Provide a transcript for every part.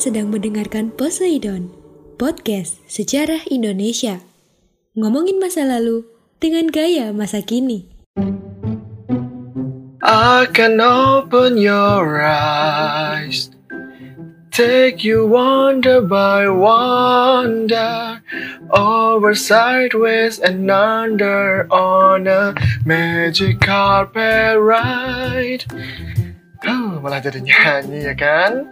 Sedang mendengarkan Poseidon, podcast sejarah Indonesia. Ngomongin masa lalu dengan gaya masa kini. I can open your eyes, take you wonder by wonder, over sideways and under on a magic carpet ride. Malah jadi nyanyi ya kan?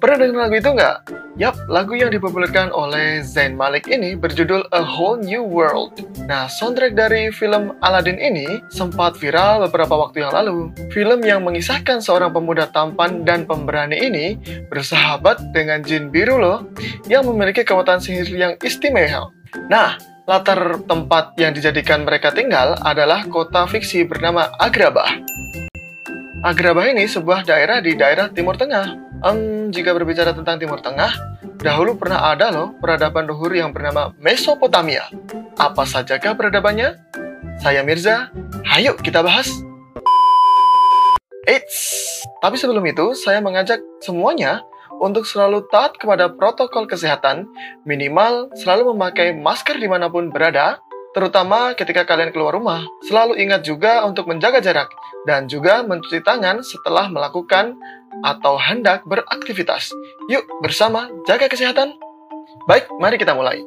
Pernah dengar lagu itu nggak? Yap, lagu yang dipopulerkan oleh Zayn Malik ini berjudul A Whole New World. Nah, soundtrack dari film Aladdin ini sempat viral beberapa waktu yang lalu. Film yang mengisahkan seorang pemuda tampan dan pemberani ini bersahabat dengan jin biru loh, yang memiliki kekuatan sihir yang istimewa. Nah, latar tempat yang dijadikan mereka tinggal adalah kota fiksi bernama Agrabah. Agrabah ini sebuah daerah di daerah Timur Tengah. Um, jika berbicara tentang Timur Tengah, dahulu pernah ada loh peradaban luhur yang bernama Mesopotamia. Apa sajakah peradabannya? Saya Mirza, ayo kita bahas. Eits, tapi sebelum itu saya mengajak semuanya untuk selalu taat kepada protokol kesehatan, minimal selalu memakai masker di mana pun berada, terutama ketika kalian keluar rumah. Selalu ingat juga untuk menjaga jarak dan juga mencuci tangan setelah melakukan atau hendak beraktivitas. Yuk bersama jaga kesehatan. Baik, mari kita mulai.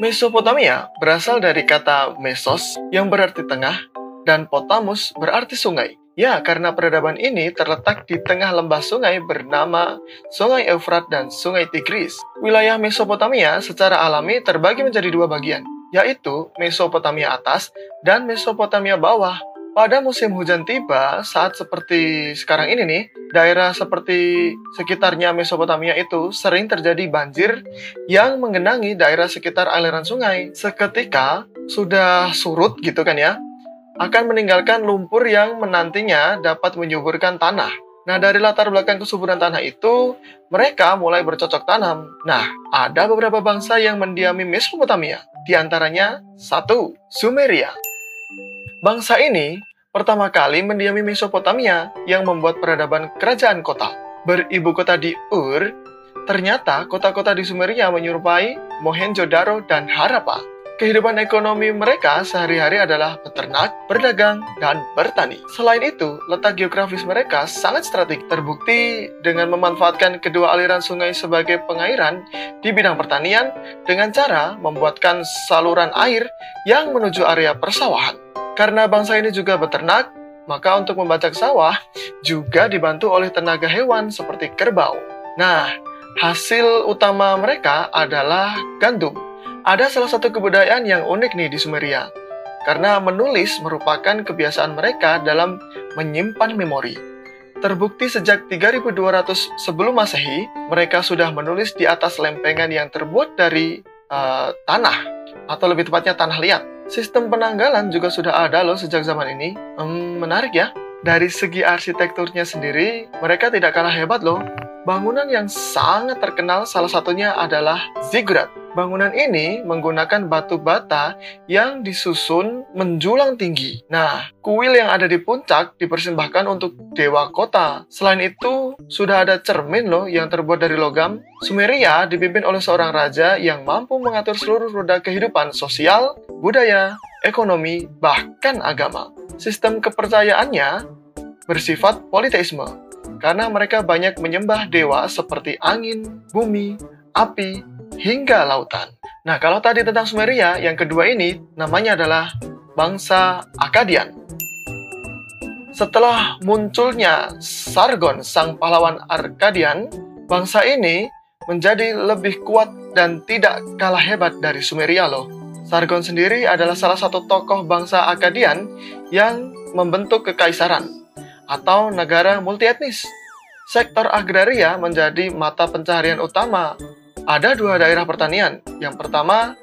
Mesopotamia berasal dari kata mesos yang berarti tengah dan potamus berarti sungai. Ya, karena peradaban ini terletak di tengah lembah sungai bernama Sungai Efrat dan Sungai Tigris. Wilayah Mesopotamia secara alami terbagi menjadi dua bagian, yaitu Mesopotamia atas dan Mesopotamia bawah. Pada musim hujan tiba, saat seperti sekarang ini nih, daerah seperti sekitarnya Mesopotamia itu sering terjadi banjir yang mengenangi daerah sekitar aliran sungai. Seketika sudah surut gitu kan ya, akan meninggalkan lumpur yang menantinya dapat menyuburkan tanah. Nah, dari latar belakang kesuburan tanah itu, mereka mulai bercocok tanam. Nah, ada beberapa bangsa yang mendiami Mesopotamia. Di antaranya, satu, Sumeria. Bangsa ini pertama kali mendiami Mesopotamia yang membuat peradaban kerajaan kota. Beribu kota di Ur, ternyata kota-kota di Sumeria menyerupai Mohenjo-Daro dan Harappa. Kehidupan ekonomi mereka sehari-hari adalah peternak, berdagang, dan bertani. Selain itu, letak geografis mereka sangat strategis, terbukti dengan memanfaatkan kedua aliran sungai sebagai pengairan di bidang pertanian dengan cara membuatkan saluran air yang menuju area persawahan. Karena bangsa ini juga beternak, maka untuk membajak sawah juga dibantu oleh tenaga hewan seperti kerbau. Nah, hasil utama mereka adalah gandum ada salah satu kebudayaan yang unik nih di Sumeria, karena menulis merupakan kebiasaan mereka dalam menyimpan memori. Terbukti sejak 3200 sebelum Masehi, mereka sudah menulis di atas lempengan yang terbuat dari uh, tanah, atau lebih tepatnya tanah liat. Sistem penanggalan juga sudah ada loh sejak zaman ini. Hmm, menarik ya. Dari segi arsitekturnya sendiri, mereka tidak kalah hebat loh. Bangunan yang sangat terkenal salah satunya adalah ziggurat. Bangunan ini menggunakan batu bata yang disusun menjulang tinggi. Nah, kuil yang ada di puncak dipersembahkan untuk dewa kota. Selain itu, sudah ada cermin loh yang terbuat dari logam. Sumeria dipimpin oleh seorang raja yang mampu mengatur seluruh roda kehidupan sosial, budaya, ekonomi, bahkan agama. Sistem kepercayaannya bersifat politeisme karena mereka banyak menyembah dewa seperti angin, bumi, api, hingga lautan. Nah, kalau tadi tentang Sumeria, yang kedua ini namanya adalah bangsa Akadian. Setelah munculnya Sargon, sang pahlawan Arkadian, bangsa ini menjadi lebih kuat dan tidak kalah hebat dari Sumeria loh. Sargon sendiri adalah salah satu tokoh bangsa Akadian yang membentuk kekaisaran atau negara multietnis. Sektor agraria menjadi mata pencaharian utama. Ada dua daerah pertanian. Yang pertama,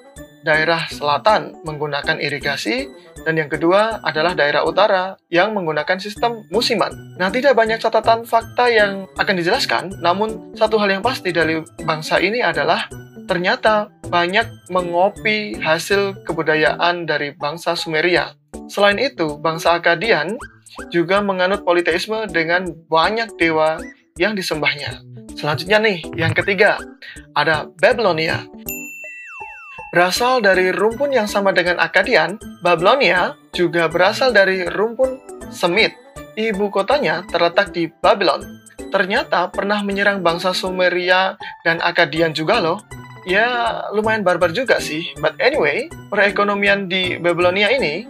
daerah selatan menggunakan irigasi, dan yang kedua adalah daerah utara yang menggunakan sistem musiman. Nah, tidak banyak catatan fakta yang akan dijelaskan, namun satu hal yang pasti dari bangsa ini adalah ternyata banyak mengopi hasil kebudayaan dari bangsa Sumeria. Selain itu, bangsa Akadian juga menganut politeisme dengan banyak dewa yang disembahnya. Selanjutnya nih, yang ketiga, ada Babylonia. Berasal dari rumpun yang sama dengan Akadian, Babylonia juga berasal dari rumpun Semit. Ibu kotanya terletak di Babylon. Ternyata pernah menyerang bangsa Sumeria dan Akadian juga loh. Ya, lumayan barbar juga sih. But anyway, perekonomian di Babylonia ini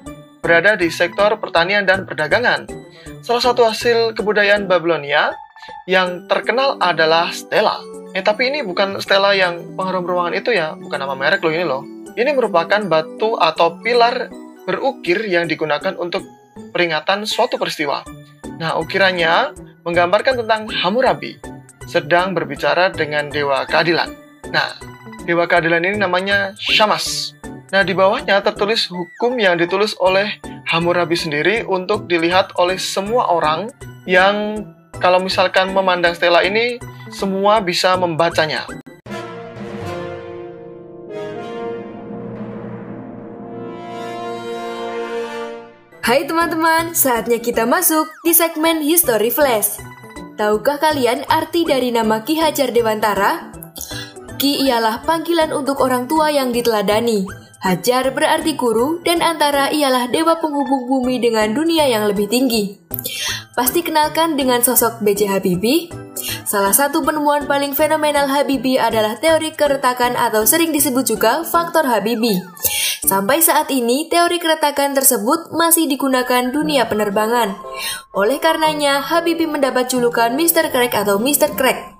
berada di sektor pertanian dan perdagangan. Salah satu hasil kebudayaan Babylonia yang terkenal adalah stela. Eh tapi ini bukan stela yang pengharum ruangan itu ya, bukan nama merek loh ini loh. Ini merupakan batu atau pilar berukir yang digunakan untuk peringatan suatu peristiwa. Nah, ukirannya menggambarkan tentang Hammurabi sedang berbicara dengan dewa keadilan. Nah, dewa keadilan ini namanya Shamas. Nah, di bawahnya tertulis hukum yang ditulis oleh Hammurabi sendiri untuk dilihat oleh semua orang yang kalau misalkan memandang stela ini, semua bisa membacanya. Hai teman-teman, saatnya kita masuk di segmen History Flash. Tahukah kalian arti dari nama Ki Hajar Dewantara? Ki ialah panggilan untuk orang tua yang diteladani. Hajar berarti guru dan antara ialah dewa penghubung bumi dengan dunia yang lebih tinggi. Pasti kenalkan dengan sosok B.J. Habibie. Salah satu penemuan paling fenomenal Habibie adalah teori keretakan atau sering disebut juga faktor Habibie. Sampai saat ini, teori keretakan tersebut masih digunakan dunia penerbangan. Oleh karenanya, Habibie mendapat julukan Mr. Crack atau Mr. Crack.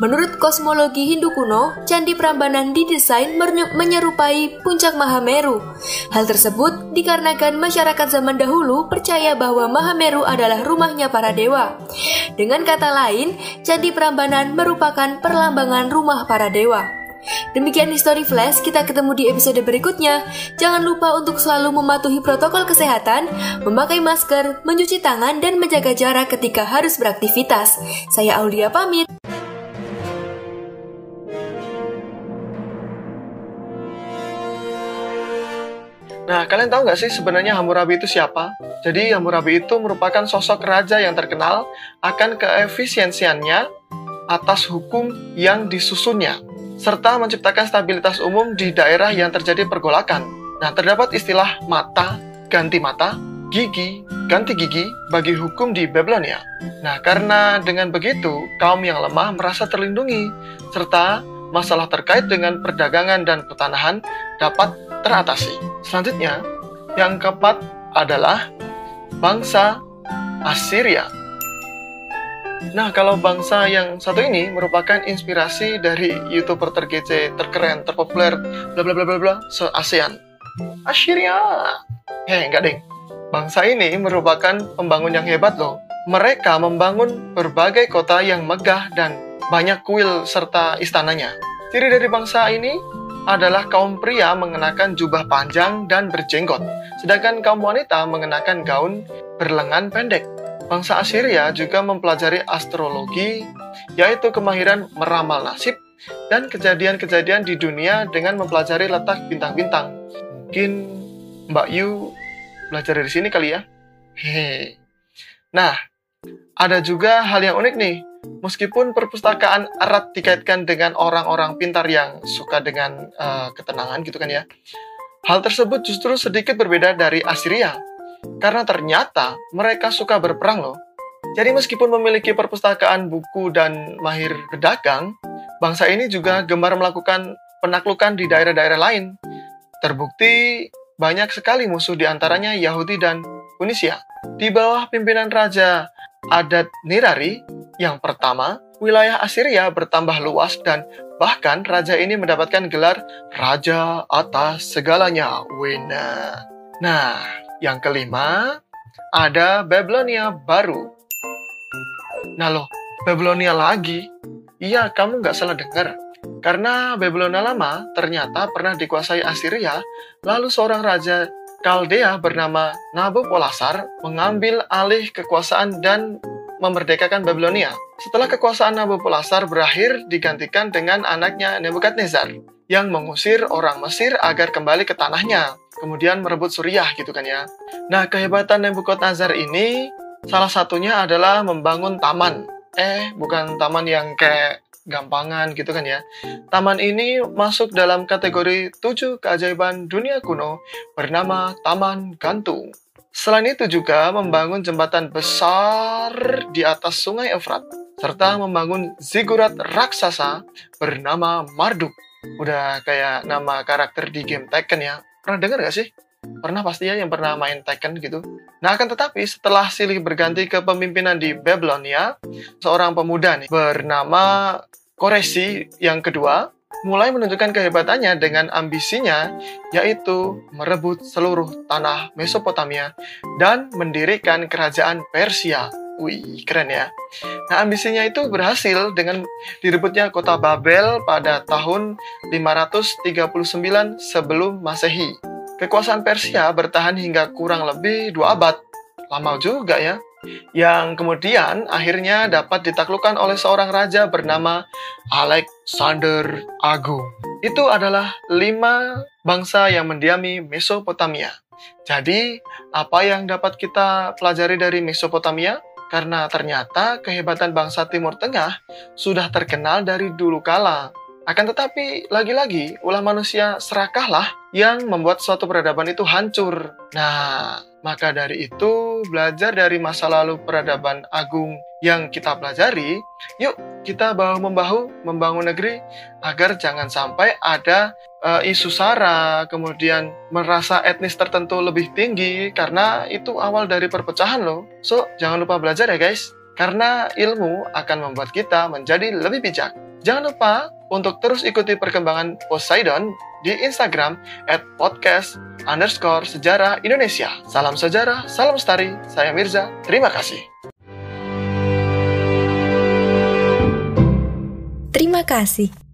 Menurut kosmologi Hindu kuno, Candi Prambanan didesain menyerupai puncak Mahameru. Hal tersebut dikarenakan masyarakat zaman dahulu percaya bahwa Mahameru adalah rumahnya para dewa. Dengan kata lain, Candi Prambanan merupakan perlambangan rumah para dewa. Demikian History Flash, kita ketemu di episode berikutnya. Jangan lupa untuk selalu mematuhi protokol kesehatan, memakai masker, mencuci tangan, dan menjaga jarak ketika harus beraktivitas. Saya Aulia pamit. Nah, kalian tahu nggak sih sebenarnya Hammurabi itu siapa? Jadi, Hammurabi itu merupakan sosok raja yang terkenal akan keefisiensiannya atas hukum yang disusunnya, serta menciptakan stabilitas umum di daerah yang terjadi pergolakan. Nah, terdapat istilah mata, ganti mata, gigi, ganti gigi bagi hukum di Babylonia. Nah, karena dengan begitu, kaum yang lemah merasa terlindungi, serta masalah terkait dengan perdagangan dan pertanahan dapat teratasi. Selanjutnya, yang keempat adalah bangsa Assyria. Nah, kalau bangsa yang satu ini merupakan inspirasi dari YouTuber terkece, terkeren, terpopuler, bla bla bla bla bla, se-ASEAN. Assyria. Hei, enggak ding. Bangsa ini merupakan pembangun yang hebat loh. Mereka membangun berbagai kota yang megah dan banyak kuil serta istananya. Ciri dari bangsa ini adalah kaum pria mengenakan jubah panjang dan berjenggot, sedangkan kaum wanita mengenakan gaun berlengan pendek. Bangsa Assyria juga mempelajari astrologi, yaitu kemahiran meramal nasib dan kejadian-kejadian di dunia dengan mempelajari letak bintang-bintang. Mungkin Mbak Yu belajar dari sini kali ya. Hehe. Nah, ada juga hal yang unik nih Meskipun perpustakaan erat dikaitkan dengan orang-orang pintar yang suka dengan uh, ketenangan gitu kan ya. Hal tersebut justru sedikit berbeda dari Assyria. Karena ternyata mereka suka berperang loh. Jadi meskipun memiliki perpustakaan buku dan mahir berdagang, bangsa ini juga gemar melakukan penaklukan di daerah-daerah lain. Terbukti banyak sekali musuh di antaranya Yahudi dan Tunisia. Di bawah pimpinan Raja Adat Nirari, yang pertama, wilayah Assyria bertambah luas dan bahkan raja ini mendapatkan gelar Raja atas segalanya. Wena. Nah, yang kelima, ada Babylonia baru. Nah loh, Babylonia lagi? Iya, kamu nggak salah dengar. Karena Babylonia lama ternyata pernah dikuasai Assyria, lalu seorang raja Kaldea bernama Nabopolassar mengambil alih kekuasaan dan memerdekakan Babilonia. Setelah kekuasaan Nabopolassar berakhir digantikan dengan anaknya Nebukadnezar yang mengusir orang Mesir agar kembali ke tanahnya, kemudian merebut Suriah gitu kan ya. Nah, kehebatan Nebukadnezar ini salah satunya adalah membangun taman. eh bukan taman yang kayak gampangan gitu kan ya. Taman ini masuk dalam kategori 7 keajaiban dunia kuno bernama Taman Gantung. Selain itu juga membangun jembatan besar di atas sungai Efrat, serta membangun zigurat raksasa bernama Marduk. Udah kayak nama karakter di game Tekken ya. Pernah dengar gak sih? Pernah pasti ya yang pernah main Tekken gitu. Nah akan tetapi setelah Silih berganti ke pemimpinan di Babylonia, seorang pemuda nih bernama Koresi yang kedua mulai menunjukkan kehebatannya dengan ambisinya yaitu merebut seluruh tanah Mesopotamia dan mendirikan kerajaan Persia. Wih, keren ya. Nah, ambisinya itu berhasil dengan direbutnya kota Babel pada tahun 539 sebelum Masehi. Kekuasaan Persia bertahan hingga kurang lebih dua abad. Lama juga ya yang kemudian akhirnya dapat ditaklukkan oleh seorang raja bernama Alexander Agung. Itu adalah lima bangsa yang mendiami Mesopotamia. Jadi, apa yang dapat kita pelajari dari Mesopotamia? Karena ternyata kehebatan bangsa Timur Tengah sudah terkenal dari dulu kala. Akan tetapi, lagi-lagi, ulah manusia serakahlah yang membuat suatu peradaban itu hancur. Nah, maka dari itu, belajar dari masa lalu peradaban agung yang kita pelajari, yuk kita bahu-membahu membangun negeri agar jangan sampai ada uh, isu sara, kemudian merasa etnis tertentu lebih tinggi karena itu awal dari perpecahan loh. So, jangan lupa belajar ya guys, karena ilmu akan membuat kita menjadi lebih bijak. Jangan lupa untuk terus ikuti perkembangan Poseidon di Instagram at podcast underscore sejarah Indonesia. Salam sejarah, salam lestari, saya Mirza, terima kasih. Terima kasih.